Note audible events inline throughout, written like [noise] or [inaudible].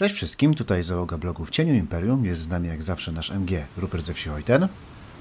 Cześć wszystkim, tutaj załoga blogu w Cieniu Imperium. Jest z nami jak zawsze nasz MG, Rupert ze wsi Ojten.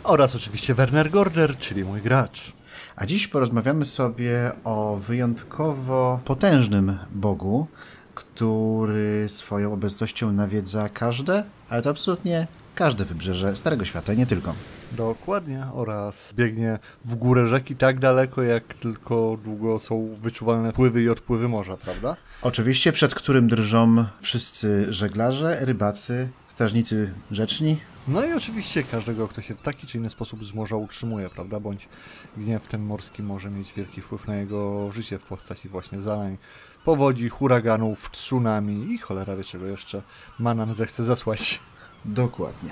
Oraz oczywiście Werner Gorder, czyli mój gracz. A dziś porozmawiamy sobie o wyjątkowo potężnym bogu, który swoją obecnością nawiedza każde, ale to absolutnie każde wybrzeże Starego Świata, nie tylko. Dokładnie, oraz biegnie w górę rzeki tak daleko, jak tylko długo są wyczuwalne pływy i odpływy morza, prawda? Oczywiście, przed którym drżą wszyscy żeglarze, rybacy, strażnicy rzeczni. No i oczywiście każdego, kto się w taki czy inny sposób z morza utrzymuje, prawda? Bądź gniew ten morski może mieć wielki wpływ na jego życie w postaci właśnie zalań, powodzi, huraganów, tsunami i cholera wie czego jeszcze Manan zechce zasłać. Dokładnie.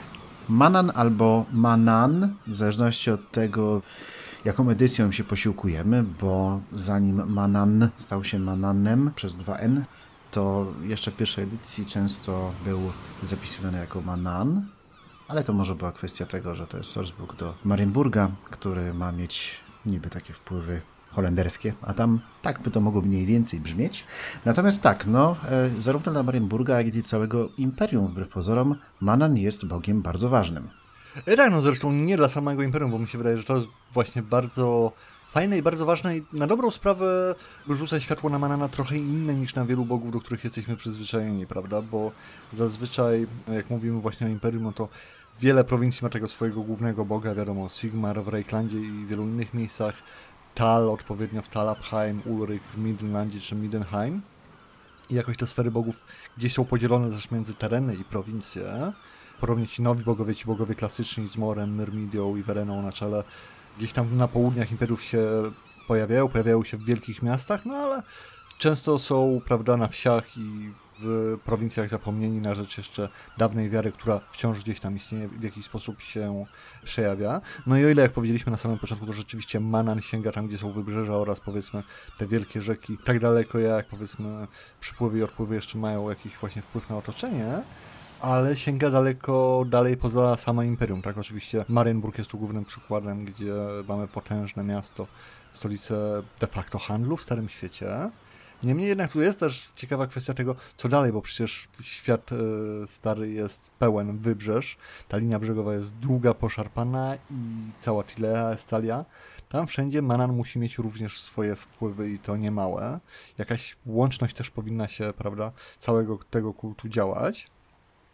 Manan albo Manan, w zależności od tego, jaką edycją się posiłkujemy, bo zanim Manan stał się Mananem przez 2N, to jeszcze w pierwszej edycji często był zapisywany jako Manan, ale to może była kwestia tego, że to jest sourcebook do Marienburga, który ma mieć niby takie wpływy holenderskie, a tam tak by to mogło mniej więcej brzmieć. Natomiast tak, no, e, zarówno dla Marienburga, jak i całego imperium, wbrew pozorom, Manan jest bogiem bardzo ważnym. Tak, no zresztą nie dla samego imperium, bo mi się wydaje, że to jest właśnie bardzo fajne i bardzo ważne i na dobrą sprawę rzuca światło na Manana trochę inne niż na wielu bogów, do których jesteśmy przyzwyczajeni, prawda? Bo zazwyczaj, jak mówimy właśnie o imperium, no to wiele prowincji ma tego swojego głównego boga, wiadomo, Sigmar w Reiklandzie i wielu innych miejscach, Tal odpowiednio w Talabheim, Ulrich w Midlandzie czy Midenheim. I jakoś te sfery bogów gdzieś są podzielone też między tereny i prowincje. Podobnie ci nowi bogowie, ci bogowie klasyczni z Morem, Myrmidią i Wereną na czele, gdzieś tam na południach imperiów się pojawiają, pojawiają się w wielkich miastach, no ale często są, prawda, na wsiach i w prowincjach zapomnieni na rzecz jeszcze dawnej wiary, która wciąż gdzieś tam istnieje, w jakiś sposób się przejawia. No i o ile, jak powiedzieliśmy na samym początku, to rzeczywiście Manan sięga tam, gdzie są wybrzeża oraz powiedzmy te wielkie rzeki, tak daleko jak powiedzmy przypływy i odpływy jeszcze mają jakiś właśnie wpływ na otoczenie, ale sięga daleko dalej poza samo imperium, tak? Oczywiście Marienburg jest tu głównym przykładem, gdzie mamy potężne miasto, stolicę de facto handlu w Starym Świecie, Niemniej jednak tu jest też ciekawa kwestia tego, co dalej, bo przecież świat e, stary jest pełen wybrzeż, ta linia brzegowa jest długa, poszarpana i cała Chilea, Estalia. Tam wszędzie Manan musi mieć również swoje wpływy i to niemałe. Jakaś łączność też powinna się, prawda, całego tego kultu działać.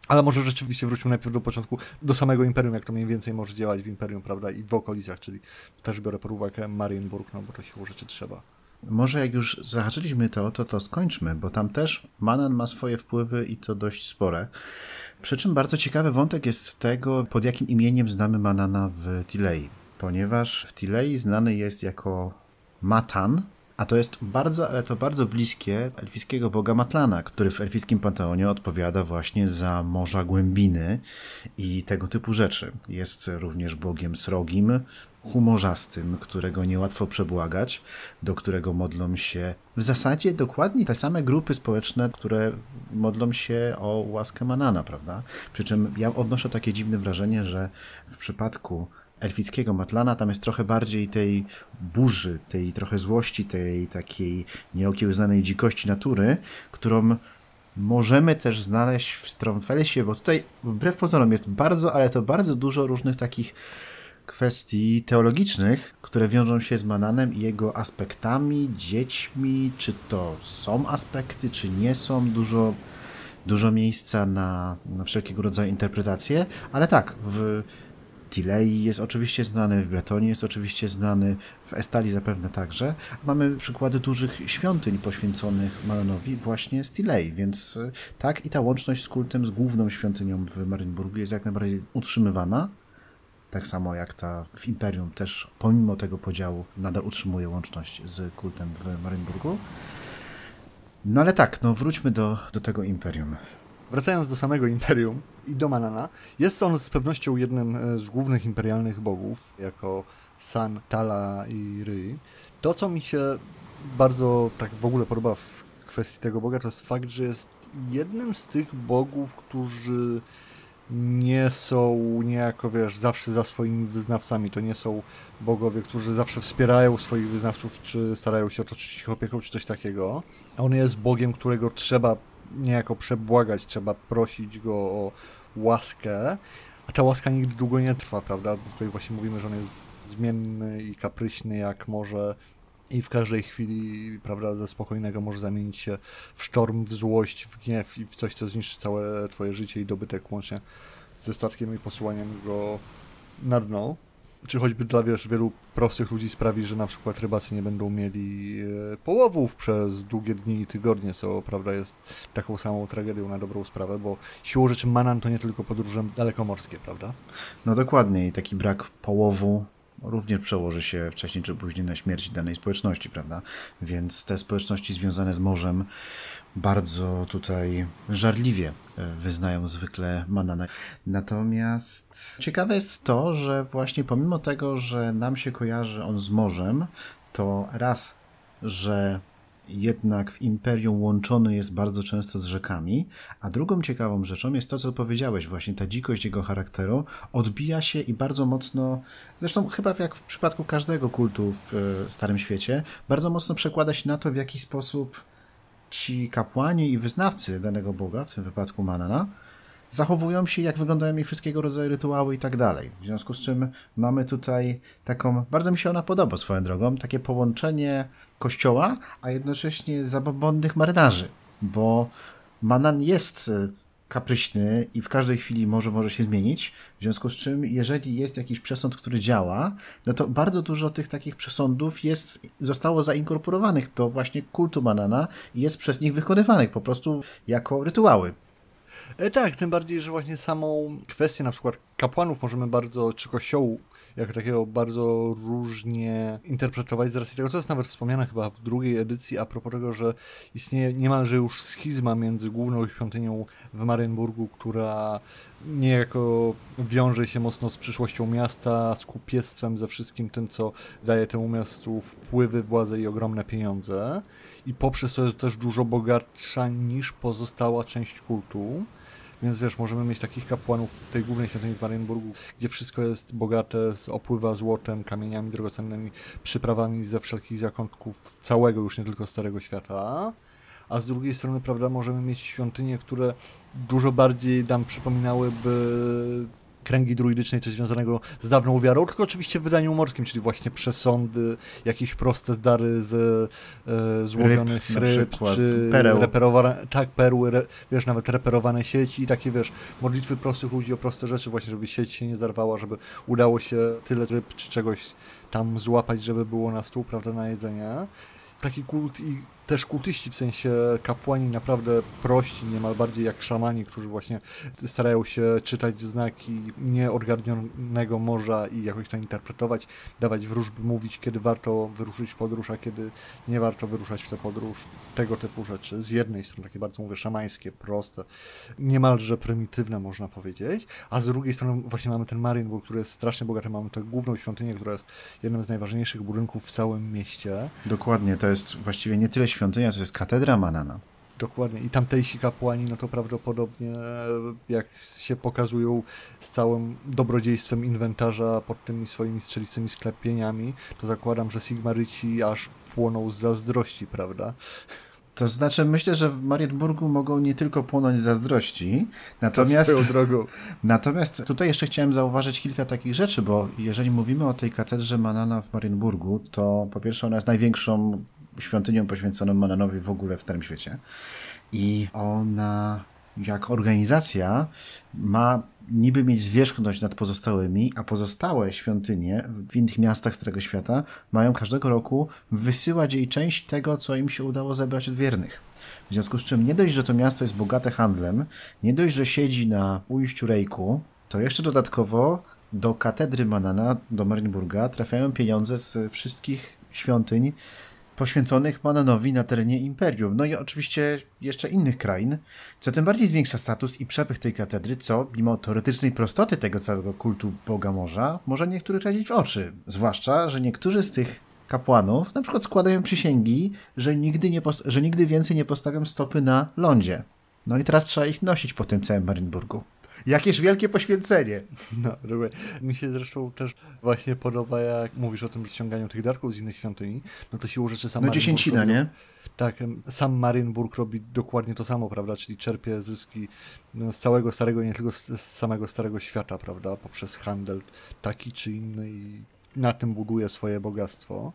Ale może rzeczywiście wróćmy najpierw do początku, do samego Imperium, jak to mniej więcej może działać w Imperium, prawda, i w okolicach, czyli też biorę pod uwagę Marienburg, no bo to siłą rzeczy trzeba. Może jak już zahaczyliśmy to, to to skończmy, bo tam też Manan ma swoje wpływy i to dość spore. Przy czym bardzo ciekawy wątek jest tego, pod jakim imieniem znamy Manana w Tilei. Ponieważ w Tilei znany jest jako Matan, a to jest bardzo, ale to bardzo bliskie elfickiego boga Matlana, który w elfickim panteonie odpowiada właśnie za morza głębiny i tego typu rzeczy. Jest również bogiem srogim, humorzastym, którego niełatwo przebłagać, do którego modlą się w zasadzie dokładnie te same grupy społeczne, które modlą się o łaskę Manana, prawda? Przy czym ja odnoszę takie dziwne wrażenie, że w przypadku elfickiego Matlana tam jest trochę bardziej tej burzy, tej trochę złości, tej takiej nieokiełznanej dzikości natury, którą możemy też znaleźć w Stromfelsie, bo tutaj wbrew pozorom jest bardzo, ale to bardzo dużo różnych takich kwestii teologicznych, które wiążą się z Mananem i jego aspektami, dziećmi, czy to są aspekty, czy nie są, dużo, dużo miejsca na, na wszelkiego rodzaju interpretacje, ale tak, w Tilei jest oczywiście znany, w Bretonii jest oczywiście znany, w Estalii zapewne także. Mamy przykłady dużych świątyń poświęconych Mananowi właśnie z Tilei, więc tak i ta łączność z kultem, z główną świątynią w Marienburgu jest jak najbardziej utrzymywana. Tak samo jak ta w Imperium też, pomimo tego podziału, nadal utrzymuje łączność z kultem w Marienburgu. No ale tak, no wróćmy do, do tego Imperium. Wracając do samego Imperium i do Manana, jest on z pewnością jednym e, z głównych imperialnych bogów, jako San, Tala i Ry. To, co mi się bardzo tak w ogóle podoba w kwestii tego boga, to jest fakt, że jest jednym z tych bogów, którzy nie są niejako, wiesz, zawsze za swoimi wyznawcami. To nie są bogowie, którzy zawsze wspierają swoich wyznawców, czy starają się otoczyć ich opieką, czy coś takiego. On jest Bogiem, którego trzeba niejako przebłagać, trzeba prosić go o łaskę, a ta łaska nigdy długo nie trwa, prawda? Bo tutaj właśnie mówimy, że on jest zmienny i kapryśny jak może i w każdej chwili, prawda, ze spokojnego może zamienić się w sztorm, w złość, w gniew i w coś, co zniszczy całe twoje życie i dobytek łącznie ze statkiem i posyłaniem go na dno. Czy choćby dla wiesz, wielu prostych ludzi sprawi, że na przykład rybacy nie będą mieli e, połowów przez długie dni i tygodnie, co prawda jest taką samą tragedią na dobrą sprawę, bo siłą rzeczy Manan to nie tylko podróże dalekomorskie, prawda? No dokładnie i taki brak połowu również przełoży się wcześniej czy później na śmierć danej społeczności, prawda? Więc te społeczności związane z morzem bardzo tutaj żarliwie e, wyznają zwykle mananę. Natomiast ciekawe jest to, że właśnie pomimo tego, że nam się kojarzy on z morzem, to raz, że jednak w imperium łączony jest bardzo często z rzekami, a drugą ciekawą rzeczą jest to, co powiedziałeś, właśnie ta dzikość jego charakteru odbija się i bardzo mocno, zresztą chyba jak w przypadku każdego kultu w e, Starym Świecie, bardzo mocno przekłada się na to, w jaki sposób ci kapłani i wyznawcy danego Boga, w tym wypadku Manana, zachowują się, jak wyglądają ich wszystkiego rodzaju rytuały i tak dalej. W związku z czym mamy tutaj taką, bardzo mi się ona podoba swoją drogą, takie połączenie kościoła, a jednocześnie zabobonnych marynarzy, bo Manan jest e, kapryśny i w każdej chwili może, może się zmienić, w związku z czym jeżeli jest jakiś przesąd, który działa, no to bardzo dużo tych takich przesądów jest, zostało zainkorporowanych do właśnie kultu Manana i jest przez nich wykonywanych po prostu jako rytuały. E, tak, tym bardziej, że właśnie samą kwestię na przykład kapłanów możemy bardzo, czy kościołu jako takiego bardzo różnie interpretować z racji tego, co jest nawet wspomniane chyba w drugiej edycji a propos tego, że istnieje niemalże już schizma między główną świątynią w Marienburgu, która niejako wiąże się mocno z przyszłością miasta, z kupiectwem, ze wszystkim tym, co daje temu miastu wpływy, władzę i ogromne pieniądze. I poprzez to jest też dużo bogatsza niż pozostała część kultu. Więc wiesz, możemy mieć takich kapłanów w tej głównej świątyni w Marienburgu, gdzie wszystko jest bogate, opływa złotem, kamieniami drogocennymi, przyprawami ze wszelkich zakątków całego, już nie tylko Starego Świata. A z drugiej strony, prawda, możemy mieć świątynie, które dużo bardziej nam przypominałyby kręgi druidycznej, coś związanego z dawną wiarą, tylko oczywiście w wydaniu morskim, czyli właśnie przesądy, jakieś proste dary z e, złowionych ryb, ryb przykład, czy pereł. reperowane, tak, perły, re, wiesz, nawet reperowane sieci i takie, wiesz, modlitwy prostych ludzi o proste rzeczy właśnie, żeby sieć się nie zarwała, żeby udało się tyle ryb czy czegoś tam złapać, żeby było na stół, prawda, na jedzenie. Taki kult i też kultyści, w sensie kapłani naprawdę prości, niemal bardziej jak szamani, którzy właśnie starają się czytać znaki nieodgarnionego morza i jakoś to interpretować, dawać wróżby, mówić, kiedy warto wyruszyć w podróż, a kiedy nie warto wyruszać w tę podróż. Tego typu rzeczy. Z jednej strony takie bardzo, mówię, szamańskie, proste, niemalże prymitywne można powiedzieć, a z drugiej strony właśnie mamy ten Marienburg, który jest strasznie bogaty, mamy tę główną świątynię, która jest jednym z najważniejszych budynków w całym mieście. Dokładnie, to jest właściwie nie tyle świątynia, to jest katedra Manana. Dokładnie. I tamtejsi kapłani, no to prawdopodobnie jak się pokazują z całym dobrodziejstwem inwentarza pod tymi swoimi strzelicymi sklepieniami, to zakładam, że Sigmaryci aż płoną z zazdrości, prawda? To znaczy, myślę, że w Marienburgu mogą nie tylko płonąć zazdrości, natomiast, drogą. [laughs] natomiast tutaj jeszcze chciałem zauważyć kilka takich rzeczy, bo jeżeli mówimy o tej katedrze Manana w Marienburgu, to po pierwsze ona jest największą świątynią poświęconą Mananowi w ogóle w Starym Świecie. I ona, jak organizacja, ma niby mieć zwierzchność nad pozostałymi, a pozostałe świątynie w innych miastach Starego Świata mają każdego roku wysyłać jej część tego, co im się udało zebrać od wiernych. W związku z czym nie dość, że to miasto jest bogate handlem, nie dość, że siedzi na ujściu Rejku, to jeszcze dodatkowo do katedry Manana, do Marienburga trafiają pieniądze z wszystkich świątyń poświęconych Mananowi na terenie Imperium. No i oczywiście jeszcze innych krain, co tym bardziej zwiększa status i przepych tej katedry, co mimo teoretycznej prostoty tego całego kultu Boga Morza, może niektórych radzić w oczy. Zwłaszcza, że niektórzy z tych kapłanów na przykład składają przysięgi, że nigdy, nie że nigdy więcej nie postawią stopy na lądzie. No i teraz trzeba ich nosić po tym całym Marienburgu. Jakież wielkie poświęcenie. No, dobra. Mi się zresztą też właśnie podoba, jak mówisz o tym ściąganiu tych darków z innych świątyni, no to siłą rzeczy sam No dziesięcina, nie? Tak, sam Marienburg robi dokładnie to samo, prawda, czyli czerpie zyski no, z całego starego, nie tylko z, z samego starego świata, prawda, poprzez handel taki czy inny i na tym buduje swoje bogactwo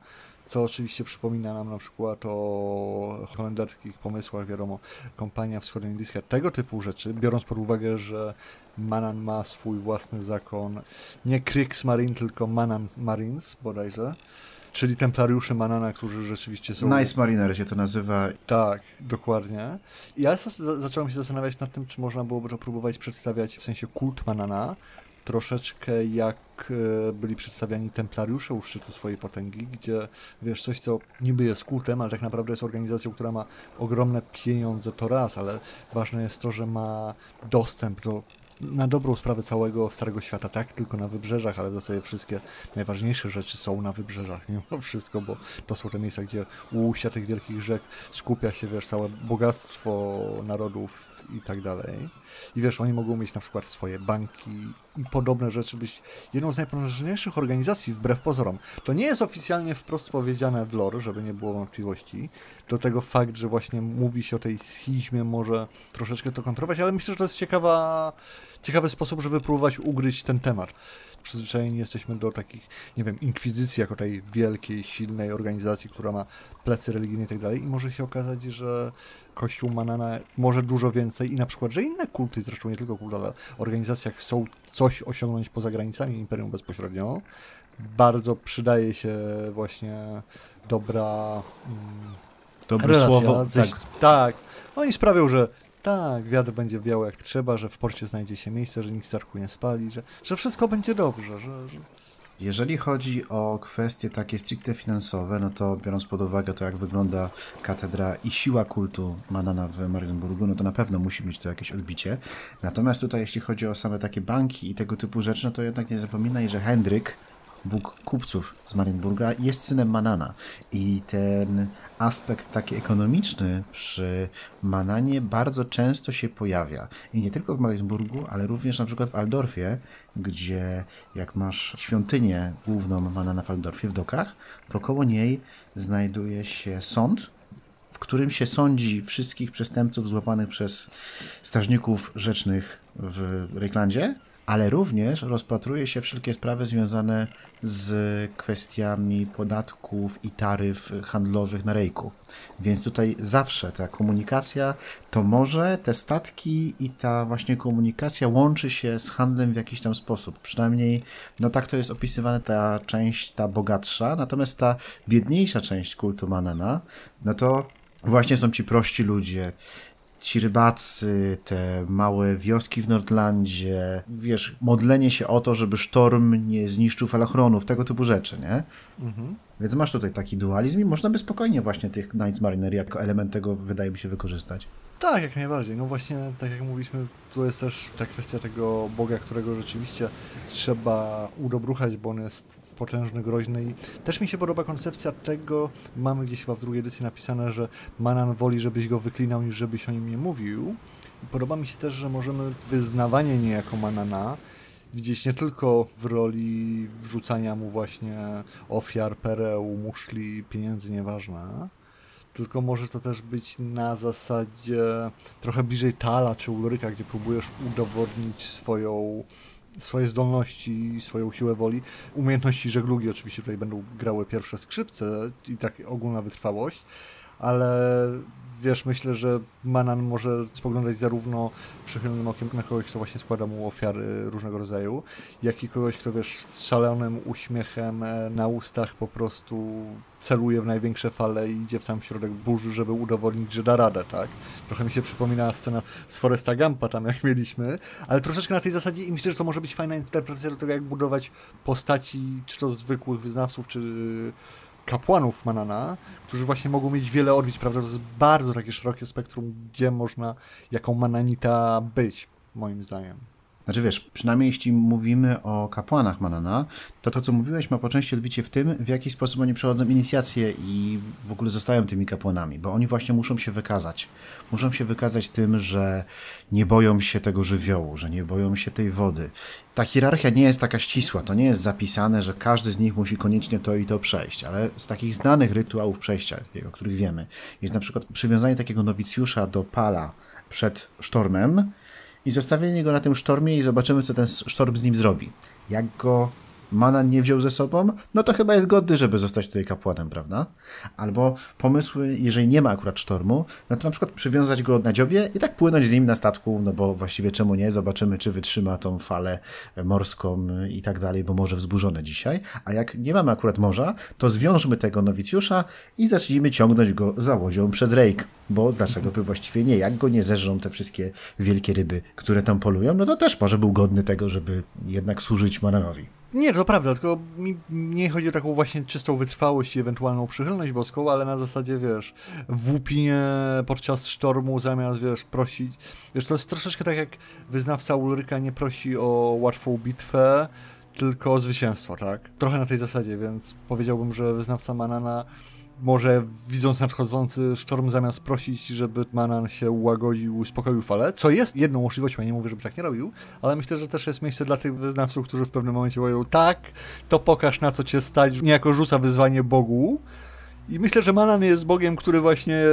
co oczywiście przypomina nam na przykład o holenderskich pomysłach, wiadomo, kompania wschodnioindyjska, tego typu rzeczy, biorąc pod uwagę, że Manan ma swój własny zakon, nie Kriegsmarine, tylko Manan Marines bodajże, czyli templariusze Manana, którzy rzeczywiście są... Nice Mariner się to nazywa. Tak, dokładnie. Ja zacząłem się zastanawiać nad tym, czy można byłoby to próbować przedstawiać w sensie kult Manana, troszeczkę jak e, byli przedstawiani templariusze u szczytu swojej potęgi, gdzie wiesz, coś co niby jest kultem, ale tak naprawdę jest organizacją, która ma ogromne pieniądze, to raz, ale ważne jest to, że ma dostęp do na dobrą sprawę całego Starego Świata, tak, tylko na wybrzeżach, ale w zasadzie wszystkie najważniejsze rzeczy są na wybrzeżach, mimo wszystko, bo to są te miejsca, gdzie u ujścia tych wielkich rzek skupia się, wiesz, całe bogactwo narodów i tak dalej. I wiesz, oni mogą mieć na przykład swoje banki i podobne rzeczy, być jedną z najpotężniejszych organizacji wbrew pozorom. To nie jest oficjalnie wprost powiedziane w lore, żeby nie było wątpliwości. Do tego fakt, że właśnie mówi się o tej schizmie może troszeczkę to kontrować, ale myślę, że to jest ciekawa, ciekawy sposób, żeby próbować ugryźć ten temat przyzwyczajeni jesteśmy do takich, nie wiem, inkwizycji jako tej wielkiej, silnej organizacji, która ma plecy religijne i tak dalej i może się okazać, że Kościół Manana może dużo więcej i na przykład, że inne kulty, zresztą nie tylko kulty, ale organizacje chcą coś osiągnąć poza granicami Imperium bezpośrednio, bardzo przydaje się właśnie dobra... Mm, Dobre słowo. tak. tak. Oni sprawią, że tak, wiatr będzie wiał jak trzeba, że w porcie znajdzie się miejsce, że nikt starchu nie spali, że, że wszystko będzie dobrze, że, że... Jeżeli chodzi o kwestie takie stricte finansowe, no to biorąc pod uwagę to, jak wygląda katedra i siła kultu Manana w Marienburgu, no to na pewno musi mieć to jakieś odbicie. Natomiast tutaj, jeśli chodzi o same takie banki i tego typu rzeczy, no to jednak nie zapominaj, że Hendryk Bóg kupców z Marienburga, jest synem Manana. I ten aspekt taki ekonomiczny przy Mananie bardzo często się pojawia. I nie tylko w Marienburgu, ale również na przykład w Aldorfie, gdzie jak masz świątynię główną Manana w Aldorfie, w dokach, to koło niej znajduje się sąd, w którym się sądzi wszystkich przestępców złapanych przez strażników rzecznych w Rejklandzie ale również rozpatruje się wszelkie sprawy związane z kwestiami podatków i taryf handlowych na rejku. Więc tutaj zawsze ta komunikacja to może te statki i ta właśnie komunikacja łączy się z handlem w jakiś tam sposób. Przynajmniej no tak to jest opisywane ta część, ta bogatsza, natomiast ta biedniejsza część kultu Manana, no to właśnie są ci prości ludzie, ci rybacy, te małe wioski w Nordlandzie, wiesz, modlenie się o to, żeby sztorm nie zniszczył falachronów, tego typu rzeczy, nie? Mhm. Więc masz tutaj taki dualizm i można by spokojnie właśnie tych Knights Mariner jako element tego, wydaje mi się, wykorzystać. Tak, jak najbardziej. No właśnie, tak jak mówiliśmy, tu jest też ta kwestia tego Boga, którego rzeczywiście trzeba udobruchać, bo on jest potężny, groźny i też mi się podoba koncepcja tego, mamy gdzieś chyba w drugiej edycji napisane, że Manan woli, żebyś go wyklinał, niż żebyś o nim nie mówił. I podoba mi się też, że możemy wyznawanie niejako Manana widzieć nie tylko w roli wrzucania mu właśnie ofiar, pereł, muszli, pieniędzy, nieważne, tylko może to też być na zasadzie trochę bliżej Tala czy Ulryka, gdzie próbujesz udowodnić swoją swoje zdolności, swoją siłę woli. Umiejętności żeglugi oczywiście tutaj będą grały pierwsze skrzypce i tak ogólna wytrwałość, ale wiesz, myślę, że Manan może spoglądać zarówno przychylnym okiem na kogoś, kto właśnie składa mu ofiary różnego rodzaju, jak i kogoś, kto wiesz, z szalonym uśmiechem e, na ustach po prostu celuje w największe fale i idzie w sam środek burzy, żeby udowodnić, że da radę, tak? Trochę mi się przypomina scena z Foresta Gampa tam, jak mieliśmy, ale troszeczkę na tej zasadzie i myślę, że to może być fajna interpretacja do tego, jak budować postaci, czy to zwykłych wyznawców, czy kapłanów Manana, którzy właśnie mogą mieć wiele orbić, prawda? To jest bardzo takie szerokie spektrum, gdzie można, jaką Mananita być, moim zdaniem. Znaczy wiesz, przynajmniej jeśli mówimy o kapłanach Manana, to to, co mówiłeś, ma po części odbicie w tym, w jaki sposób oni przechodzą inicjację i w ogóle zostają tymi kapłanami, bo oni właśnie muszą się wykazać. Muszą się wykazać tym, że nie boją się tego żywiołu, że nie boją się tej wody. Ta hierarchia nie jest taka ścisła, to nie jest zapisane, że każdy z nich musi koniecznie to i to przejść, ale z takich znanych rytuałów przejścia, o których wiemy, jest na przykład przywiązanie takiego nowicjusza do pala przed sztormem i zostawienie go na tym sztormie i zobaczymy, co ten sztorm z nim zrobi. Jak go Manan nie wziął ze sobą, no to chyba jest godny, żeby zostać tutaj kapłanem, prawda? Albo pomysły, jeżeli nie ma akurat sztormu, no to na przykład przywiązać go na dziobie i tak płynąć z nim na statku, no bo właściwie czemu nie? Zobaczymy, czy wytrzyma tą falę morską i tak dalej, bo może wzburzone dzisiaj. A jak nie mamy akurat morza, to zwiążmy tego nowicjusza i zacznijmy ciągnąć go za łodzią przez rejk. Bo dlaczego by właściwie nie? Jak go nie zeżrą te wszystkie wielkie ryby, które tam polują, no to też może był godny tego, żeby jednak służyć Mananowi. Nie, to prawda, tylko mi nie chodzi o taką właśnie czystą wytrwałość i ewentualną przychylność boską, ale na zasadzie, wiesz, włópinie podczas sztormu zamiast, wiesz, prosić... Wiesz, to jest troszeczkę tak jak wyznawca Ulryka nie prosi o łatwą bitwę, tylko o zwycięstwo, tak? Trochę na tej zasadzie, więc powiedziałbym, że wyznawca Manana może widząc nadchodzący sztorm, zamiast prosić, żeby Manan się ułagodził, uspokoił falę, co jest jedną możliwością, ja nie mówię, żeby tak nie robił, ale myślę, że też jest miejsce dla tych wyznawców, którzy w pewnym momencie mówią, tak, to pokaż na co cię stać, niejako rzuca wyzwanie Bogu. I myślę, że Manan jest Bogiem, który właśnie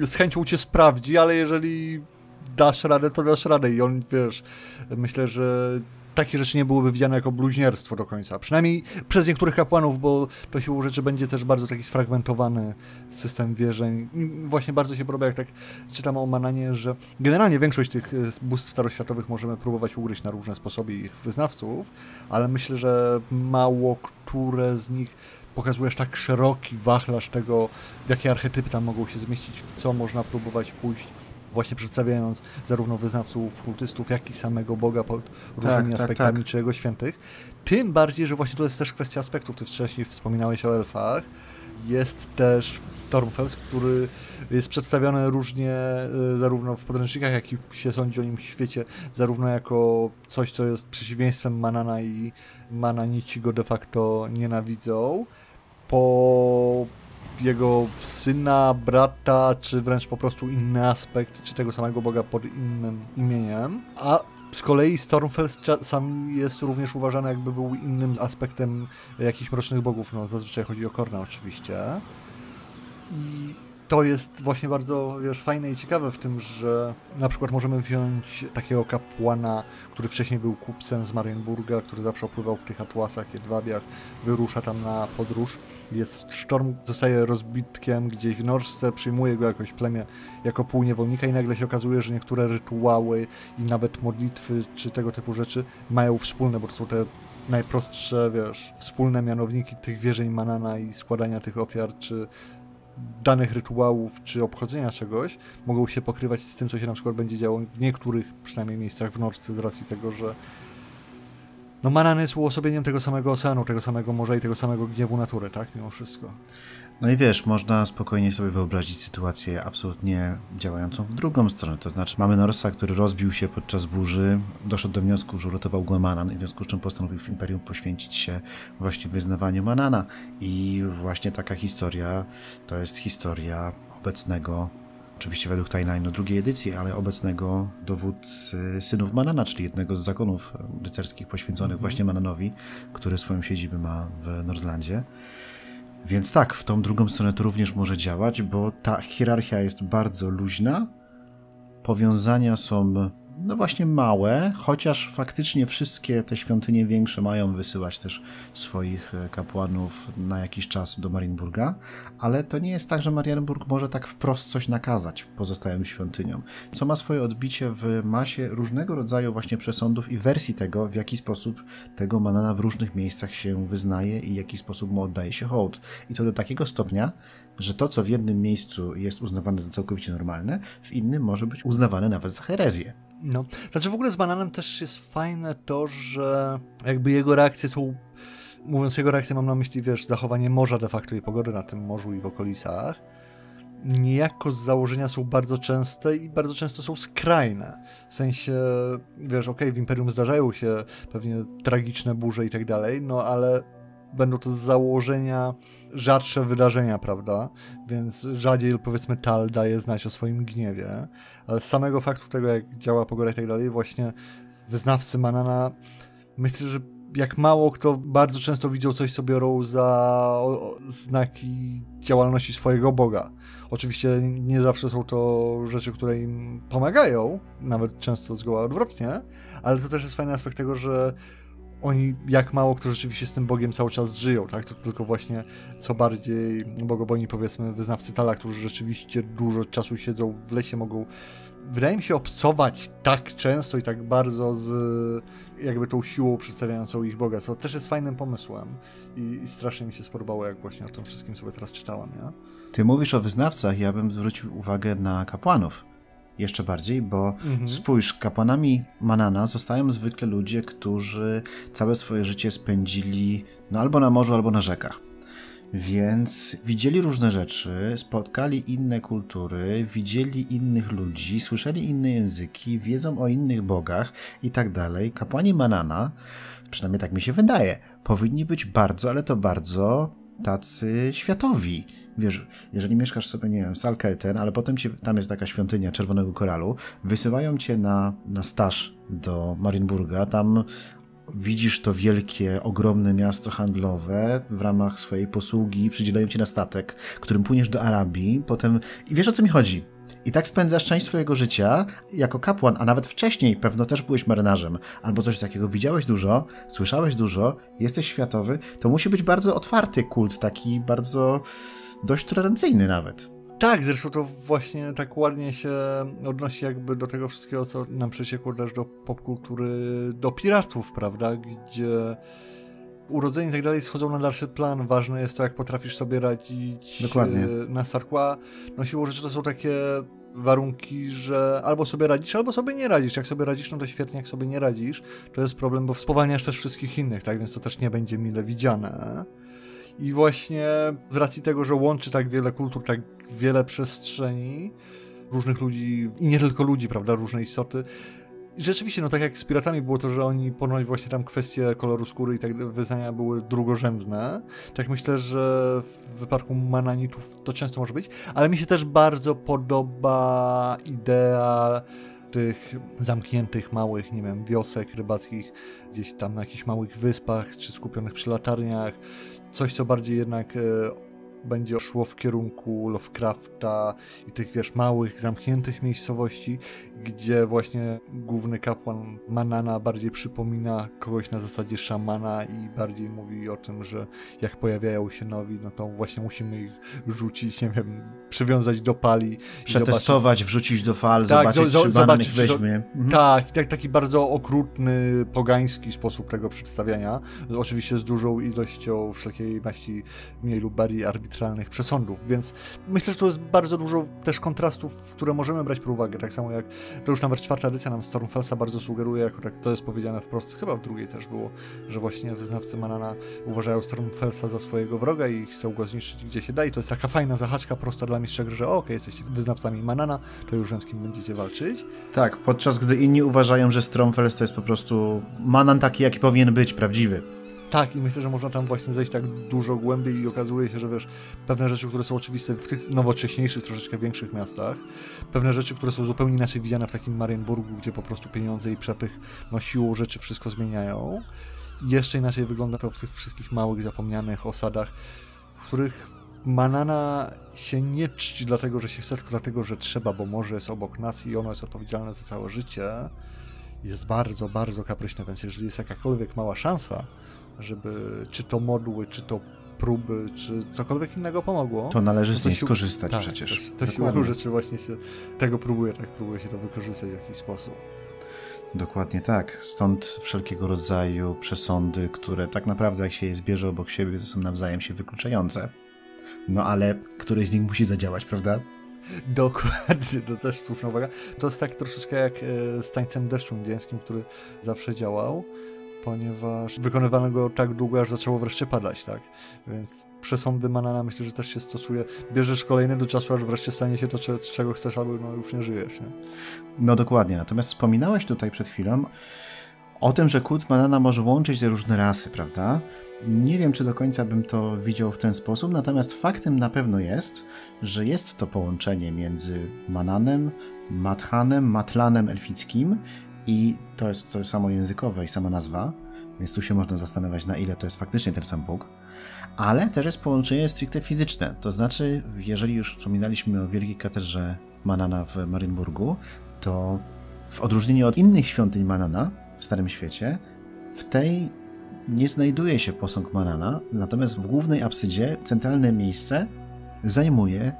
z chęcią cię sprawdzi, ale jeżeli dasz radę, to dasz radę. I on, wiesz, myślę, że takie rzeczy nie byłyby widziane jako bluźnierstwo do końca. Przynajmniej przez niektórych kapłanów, bo to siłą rzeczy będzie też bardzo taki sfragmentowany system wierzeń. Właśnie bardzo się podoba, jak tak czytam o Mananie, że generalnie większość tych e, bóstw staroświatowych możemy próbować ugryźć na różne sposoby ich wyznawców, ale myślę, że mało które z nich pokazujesz tak szeroki wachlarz tego, jakie archetypy tam mogą się zmieścić, w co można próbować pójść właśnie przedstawiając zarówno wyznawców kultystów, jak i samego Boga pod różnymi tak, tak aspektami tak, tak. czy Jego świętych. Tym bardziej, że właśnie to jest też kwestia aspektów. Ty wcześniej wspominałeś o elfach. Jest też Stormfels, który jest przedstawiony różnie y, zarówno w podręcznikach, jak i się sądzi o nim w świecie, zarówno jako coś, co jest przeciwieństwem Manana i Mananici go de facto nienawidzą, po jego syna, brata, czy wręcz po prostu inny aspekt, czy tego samego Boga pod innym imieniem. A z kolei Stormfell sam jest również uważany jakby był innym aspektem jakichś mrocznych bogów. No, zazwyczaj chodzi o Korna oczywiście. I to jest właśnie bardzo wiesz, fajne i ciekawe w tym, że na przykład możemy wziąć takiego kapłana, który wcześniej był kupcem z Marienburga, który zawsze opływał w tych atłasach, jedwabiach, wyrusza tam na podróż. Jest sztorm, zostaje rozbitkiem gdzieś w Norsce, przyjmuje go jakoś plemię jako półniewolnika i nagle się okazuje, że niektóre rytuały i nawet modlitwy czy tego typu rzeczy mają wspólne, bo to są te najprostsze, wiesz, wspólne mianowniki tych wierzeń Manana i składania tych ofiar, czy danych rytuałów, czy obchodzenia czegoś, mogą się pokrywać z tym, co się na przykład będzie działo w niektórych przynajmniej miejscach w Norsce z racji tego, że no Manan jest uosobieniem tego samego oceanu, tego samego morza i tego samego gniewu natury, tak? Mimo wszystko. No i wiesz, można spokojnie sobie wyobrazić sytuację absolutnie działającą w drugą stronę. To znaczy, mamy Norsa, który rozbił się podczas burzy, doszedł do wniosku, że uratował go Manan, i w związku z czym postanowił w Imperium poświęcić się właśnie wyznawaniu Manana. I właśnie taka historia to jest historia obecnego oczywiście według timeline'u drugiej edycji, ale obecnego dowódcy synów Manana, czyli jednego z zakonów rycerskich poświęconych mhm. właśnie Mananowi, który swoją siedzibę ma w Nordlandzie. Więc tak, w tą drugą stronę to również może działać, bo ta hierarchia jest bardzo luźna, powiązania są no właśnie małe, chociaż faktycznie wszystkie te świątynie większe mają wysyłać też swoich e, kapłanów na jakiś czas do Marienburga, ale to nie jest tak, że Marienburg może tak wprost coś nakazać pozostałym świątyniom, co ma swoje odbicie w masie różnego rodzaju właśnie przesądów i wersji tego, w jaki sposób tego Manana w różnych miejscach się wyznaje i w jaki sposób mu oddaje się hołd. I to do takiego stopnia, że to, co w jednym miejscu jest uznawane za całkowicie normalne, w innym może być uznawane nawet za herezję. No, znaczy w ogóle z Bananem też jest fajne to, że jakby jego reakcje są mówiąc jego reakcję mam na myśli, wiesz, zachowanie morza de facto i pogody na tym morzu i w okolicach, niejako z założenia są bardzo częste i bardzo często są skrajne. W sensie, wiesz, okej, okay, w Imperium zdarzają się pewnie tragiczne burze i tak dalej, no ale będą to z założenia rzadsze wydarzenia, prawda? Więc rzadziej, powiedzmy, Tal daje znać o swoim gniewie, ale z samego faktu tego, jak działa pogoda i tak dalej, właśnie wyznawcy Manana, myślę, że jak mało kto bardzo często widział coś, co biorą za znaki działalności swojego Boga. Oczywiście nie zawsze są to rzeczy, które im pomagają, nawet często zgoła odwrotnie, ale to też jest fajny aspekt tego, że oni, jak mało kto rzeczywiście z tym Bogiem cały czas żyją, tak? To tylko właśnie co bardziej bogobojni, powiedzmy, wyznawcy Tala, którzy rzeczywiście dużo czasu siedzą w lesie, mogą wydaje mi się obcować tak często i tak bardzo z jakby tą siłą przedstawiającą ich Boga, co też jest fajnym pomysłem i, i strasznie mi się spodobało, jak właśnie o tym wszystkim sobie teraz czytałem, nie? Ty mówisz o wyznawcach, ja bym zwrócił uwagę na kapłanów jeszcze bardziej, bo mhm. spójrz, kapłanami Manana zostają zwykle ludzie, którzy całe swoje życie spędzili no, albo na morzu, albo na rzekach. Więc widzieli różne rzeczy, spotkali inne kultury, widzieli innych ludzi, słyszeli inne języki, wiedzą o innych bogach i tak dalej. Kapłani Manana, przynajmniej tak mi się wydaje, powinni być bardzo, ale to bardzo tacy światowi. Wiesz, jeżeli mieszkasz sobie, nie wiem, Salkelten, ale potem ci, tam jest taka świątynia Czerwonego Koralu, wysyłają cię na, na staż do Marienburga, tam widzisz to wielkie, ogromne miasto handlowe w ramach swojej posługi, przydzielają cię na statek, którym płyniesz do Arabii, potem... I wiesz o co mi chodzi? I tak spędzasz część swojego życia jako kapłan, a nawet wcześniej pewno też byłeś marynarzem, albo coś takiego. Widziałeś dużo, słyszałeś dużo, jesteś światowy. To musi być bardzo otwarty kult, taki bardzo dość tolerancyjny nawet. Tak, zresztą to właśnie tak ładnie się odnosi jakby do tego wszystkiego, co nam przeciekło też do popkultury, do piratów, prawda, gdzie urodzenie i tak dalej schodzą na dalszy plan. Ważne jest to, jak potrafisz sobie radzić Dokładnie. E, na Sarkła. No siłą rzeczy to są takie warunki, że albo sobie radzisz, albo sobie nie radzisz. Jak sobie radzisz, no to świetnie, jak sobie nie radzisz, to jest problem, bo spowalniasz też wszystkich innych, tak, więc to też nie będzie mile widziane. I właśnie z racji tego, że łączy tak wiele kultur, tak wiele przestrzeni, różnych ludzi, i nie tylko ludzi, prawda, różne istoty, rzeczywiście, no tak jak z piratami było to, że oni ponoć właśnie tam kwestie koloru skóry i tak wyznania były drugorzędne. Tak myślę, że w wypadku mananitów to często może być, ale mi się też bardzo podoba idea tych zamkniętych małych, nie wiem, wiosek rybackich gdzieś tam na jakichś małych wyspach, czy skupionych przy latarniach. Coś, co bardziej jednak e, będzie szło w kierunku Lovecrafta i tych, wiesz, małych, zamkniętych miejscowości, gdzie właśnie główny kapłan Manana bardziej przypomina kogoś na zasadzie szamana i bardziej mówi o tym, że jak pojawiają się nowi, no to właśnie musimy ich rzucić, nie wiem, przywiązać do pali. Przetestować, wrzucić do fal, tak, zobaczyć, czy zobaczyć, weźmie. Mhm. Tak, tak, taki bardzo okrutny, pogański sposób tego przedstawiania. Oczywiście z dużą ilością wszelkiej maści mniej lub bardziej arbitralnych przesądów, więc myślę, że to jest bardzo dużo też kontrastów, które możemy brać pod uwagę, tak samo jak to już nawet czwarta edycja nam Stormfellsa bardzo sugeruje, jako tak to jest powiedziane wprost, chyba w drugiej też było, że właśnie wyznawcy Manana uważają Stormfellsa za swojego wroga i chcą go zniszczyć gdzie się da i to jest taka fajna zahaczka prosta dla mistrza gry, że okej, jesteście wyznawcami Manana, to już z kim będziecie walczyć. Tak, podczas gdy inni uważają, że Stormfells to jest po prostu Manan taki, jaki powinien być, prawdziwy. Tak, i myślę, że można tam właśnie zejść tak dużo głębiej i okazuje się, że wiesz, pewne rzeczy, które są oczywiste w tych nowocześniejszych, troszeczkę większych miastach, pewne rzeczy, które są zupełnie inaczej widziane w takim Marienburgu, gdzie po prostu pieniądze i przepych no siłą rzeczy wszystko zmieniają. Jeszcze inaczej wygląda to w tych wszystkich małych, zapomnianych osadach, w których Manana się nie czci dlatego, że się chce, tylko dlatego, że trzeba, bo morze jest obok nas i ono jest odpowiedzialne za całe życie. Jest bardzo, bardzo kapryśne, więc jeżeli jest jakakolwiek mała szansa, żeby czy to modły, czy to próby, czy cokolwiek innego pomogło. To należy no to z niej skorzystać tak, przecież. To, to siłą rzeczy właśnie się tego próbuje, tak próbuje się to wykorzystać w jakiś sposób. Dokładnie tak. Stąd wszelkiego rodzaju przesądy, które tak naprawdę jak się je zbierze obok siebie, to są nawzajem się wykluczające. No ale któryś z nich musi zadziałać, prawda? Dokładnie, to też słuszna uwaga. To jest tak troszeczkę jak e, z tańcem deszczu indyjskim, który zawsze działał ponieważ wykonywano go tak długo, aż zaczęło wreszcie padać, tak? Więc przesądy Manana myślę, że też się stosuje. Bierzesz kolejny do czasu, aż wreszcie stanie się to, czego chcesz, albo no, już nie żyjesz. Nie? No dokładnie. Natomiast wspominałeś tutaj przed chwilą o tym, że kult Manana może łączyć różne rasy, prawda? Nie wiem, czy do końca bym to widział w ten sposób, natomiast faktem na pewno jest, że jest to połączenie między Mananem, Mathanem, Matlanem elfickim i to jest to samo językowe i sama nazwa, więc tu się można zastanawiać, na ile to jest faktycznie ten sam Bóg. Ale też jest połączenie stricte fizyczne, to znaczy, jeżeli już wspominaliśmy o wielkiej katedrze Manana w Marienburgu, to w odróżnieniu od innych świątyń Manana w Starym Świecie, w tej nie znajduje się posąg Manana, natomiast w głównej absydzie centralne miejsce zajmuje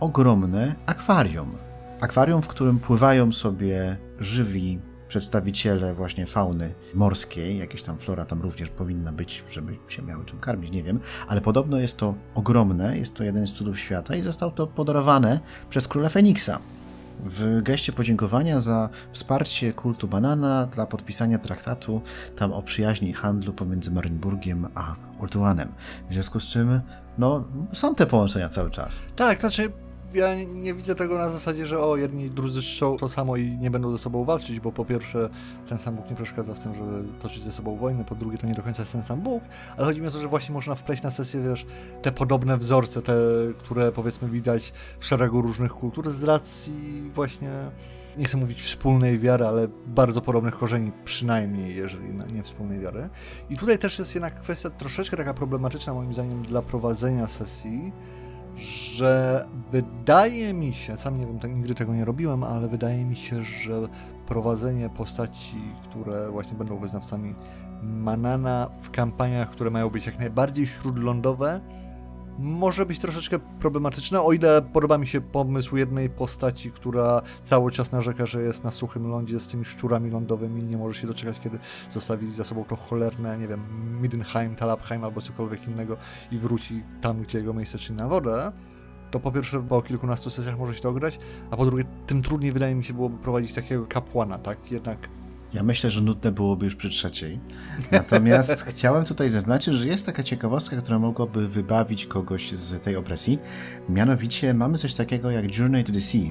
ogromne akwarium. Akwarium, w którym pływają sobie żywi przedstawiciele właśnie fauny morskiej, jakieś tam flora tam również powinna być, żeby się miały czym karmić, nie wiem, ale podobno jest to ogromne, jest to jeden z cudów świata i zostało to podarowane przez króla Feniksa w geście podziękowania za wsparcie kultu banana dla podpisania traktatu tam o przyjaźni i handlu pomiędzy Marynburgiem a Ultuanem. W związku z czym, no, są te połączenia cały czas. Tak, znaczy ja nie widzę tego na zasadzie, że o, jedni drudzy czczą to samo i nie będą ze sobą walczyć, bo po pierwsze ten sam Bóg nie przeszkadza w tym, żeby toczyć ze sobą wojnę, po drugie to nie do końca jest ten sam Bóg, ale chodzi mi o to, że właśnie można wpleść na sesję, wiesz, te podobne wzorce, te, które powiedzmy widać w szeregu różnych kultur z racji właśnie nie chcę mówić wspólnej wiary, ale bardzo podobnych korzeni, przynajmniej jeżeli nie wspólnej wiary. I tutaj też jest jednak kwestia troszeczkę taka problematyczna moim zdaniem dla prowadzenia sesji, że wydaje mi się, sam nie wiem, tak nigdy tego nie robiłem, ale wydaje mi się, że prowadzenie postaci, które właśnie będą wyznawcami Manana w kampaniach, które mają być jak najbardziej śródlądowe, może być troszeczkę problematyczne, o ile podoba mi się pomysł jednej postaci, która cały czas narzeka, że jest na suchym lądzie z tymi szczurami lądowymi i nie może się doczekać, kiedy zostawi za sobą to cholerne, nie wiem, Middenheim, Talabheim albo cokolwiek innego i wróci tam, gdzie jego miejsce, czyli na wodę to po pierwsze po kilkunastu sesjach może się to ograć, a po drugie tym trudniej wydaje mi się byłoby prowadzić takiego kapłana, tak? Jednak ja myślę, że nudne byłoby już przy trzeciej. Natomiast [laughs] chciałem tutaj zaznaczyć, że jest taka ciekawostka, która mogłaby wybawić kogoś z tej opresji. Mianowicie mamy coś takiego jak Journey to the Sea.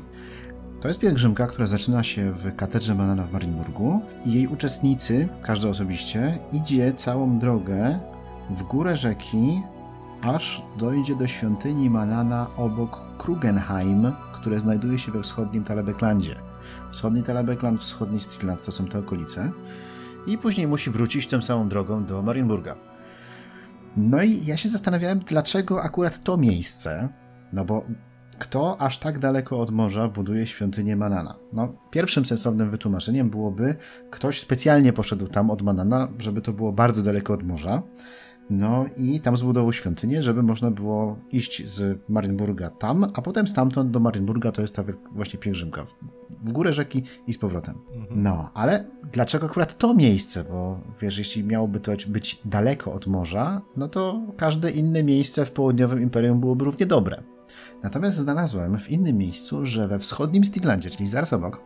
To jest pielgrzymka, która zaczyna się w katedrze Manana w Marienburgu i jej uczestnicy, każdy osobiście, idzie całą drogę w górę rzeki, aż dojdzie do świątyni Manana obok Krugenheim, które znajduje się we wschodnim Talebeklandzie. Wschodni Talabekland, wschodni Striland to są te okolice. I później musi wrócić tą samą drogą do Marienburga. No i ja się zastanawiałem, dlaczego akurat to miejsce, no bo kto aż tak daleko od morza buduje świątynię Manana? No, pierwszym sensownym wytłumaczeniem byłoby, ktoś specjalnie poszedł tam od Manana, żeby to było bardzo daleko od morza, no i tam zbudował świątynię, żeby można było iść z Marienburga tam, a potem stamtąd do Marienburga to jest ta właśnie pielgrzymka. W górę rzeki i z powrotem. Mhm. No, ale dlaczego akurat to miejsce? Bo wiesz, jeśli miałoby to być daleko od morza, no to każde inne miejsce w południowym imperium byłoby równie dobre. Natomiast znalazłem w innym miejscu, że we wschodnim Stirlandzie, czyli zaraz obok,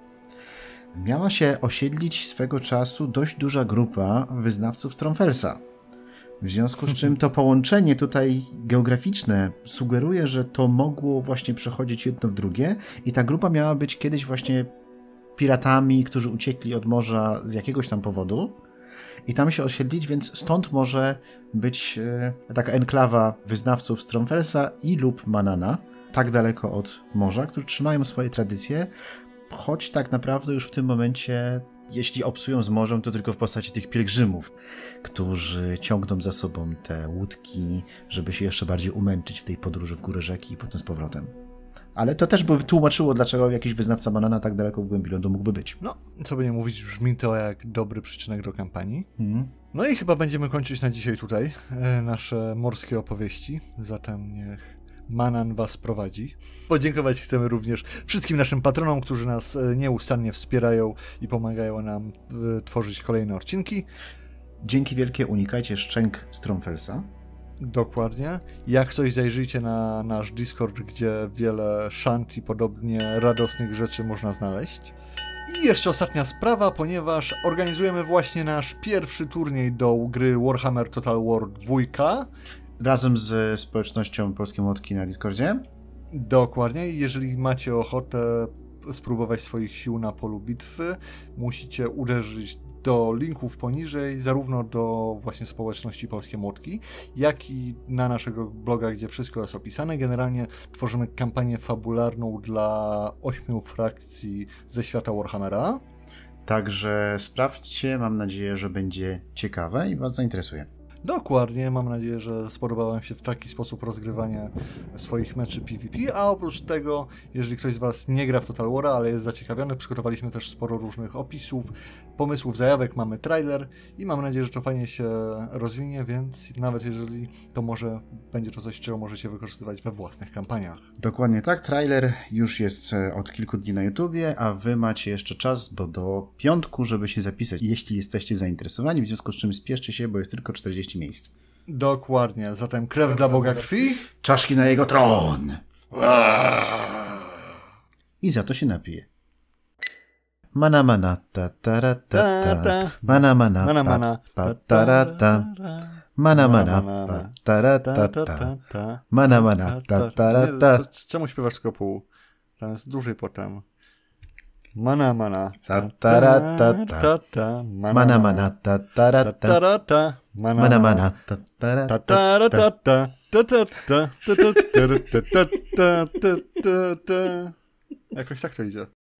miała się osiedlić swego czasu dość duża grupa wyznawców Stromfelsa w związku z czym to połączenie tutaj geograficzne sugeruje, że to mogło właśnie przechodzić jedno w drugie i ta grupa miała być kiedyś właśnie piratami, którzy uciekli od morza z jakiegoś tam powodu i tam się osiedlić, więc stąd może być e, taka enklawa wyznawców Stromfelsa i lub Manana, tak daleko od morza, którzy trzymają swoje tradycje, choć tak naprawdę już w tym momencie jeśli obsują z morzem, to tylko w postaci tych pielgrzymów, którzy ciągną za sobą te łódki, żeby się jeszcze bardziej umęczyć w tej podróży w górę rzeki i potem z powrotem. Ale to też by tłumaczyło, dlaczego jakiś wyznawca banana tak daleko w głębi lądu mógłby być. No, co by nie mówić, brzmi to jak dobry przyczynek do kampanii. Mhm. No i chyba będziemy kończyć na dzisiaj tutaj e, nasze morskie opowieści. Zatem niech Manan Was prowadzi. Podziękować chcemy również wszystkim naszym patronom, którzy nas e, nieustannie wspierają i pomagają nam e, tworzyć kolejne odcinki. Dzięki wielkie unikajcie szczęk Stromfelsa. Dokładnie. Jak coś zajrzyjcie na nasz Discord, gdzie wiele szant i podobnie radosnych rzeczy można znaleźć. I jeszcze ostatnia sprawa, ponieważ organizujemy właśnie nasz pierwszy turniej do gry Warhammer Total War 2. razem z społecznością Polskie Młotki na Discordzie. Dokładnie. Jeżeli macie ochotę spróbować swoich sił na polu bitwy, musicie uderzyć do linków poniżej, zarówno do właśnie społeczności Polskie Młotki, jak i na naszego bloga, gdzie wszystko jest opisane. Generalnie tworzymy kampanię fabularną dla ośmiu frakcji ze świata Warhammera. Także sprawdźcie, mam nadzieję, że będzie ciekawe i Was zainteresuje. Dokładnie, mam nadzieję, że spodoba Wam się w taki sposób rozgrywanie swoich meczy PvP, a oprócz tego, jeżeli ktoś z Was nie gra w Total War, ale jest zaciekawiony, przygotowaliśmy też sporo różnych opisów, pomysłów, zajawek, mamy trailer i mam nadzieję, że to fajnie się rozwinie, więc nawet jeżeli to może będzie to coś, czego możecie wykorzystywać we własnych kampaniach. Dokładnie tak, trailer już jest e, od kilku dni na YouTubie, a Wy macie jeszcze czas, bo do piątku, żeby się zapisać, jeśli jesteście zainteresowani, w związku z czym spieszcie się, bo jest tylko 40 miejsc. Dokładnie, zatem krew dla Boga krwi. Czaszki na jego tron! I za to się napije. Mana mana ta ta ra, ta ta mana mana Mana, pa, mana. pa ta ra, ta mana mana pa ta ra, ta ta mana mana ta ta ra, ta Czemu śpiewasz tylko pół? Tam jest dłużej potem. Mana, mana. Ta, ta, ra, ta, ta. ta. mana mana ta ta ra, Ta, ta. Mana, mana ta ta ra, Ta, ta ta, ra, ta ta, ta. Ta, ta, ta. Ta, ta, ta, ra, ta, ta, ta, ta, ta, ta. Jakoś tak to idzie.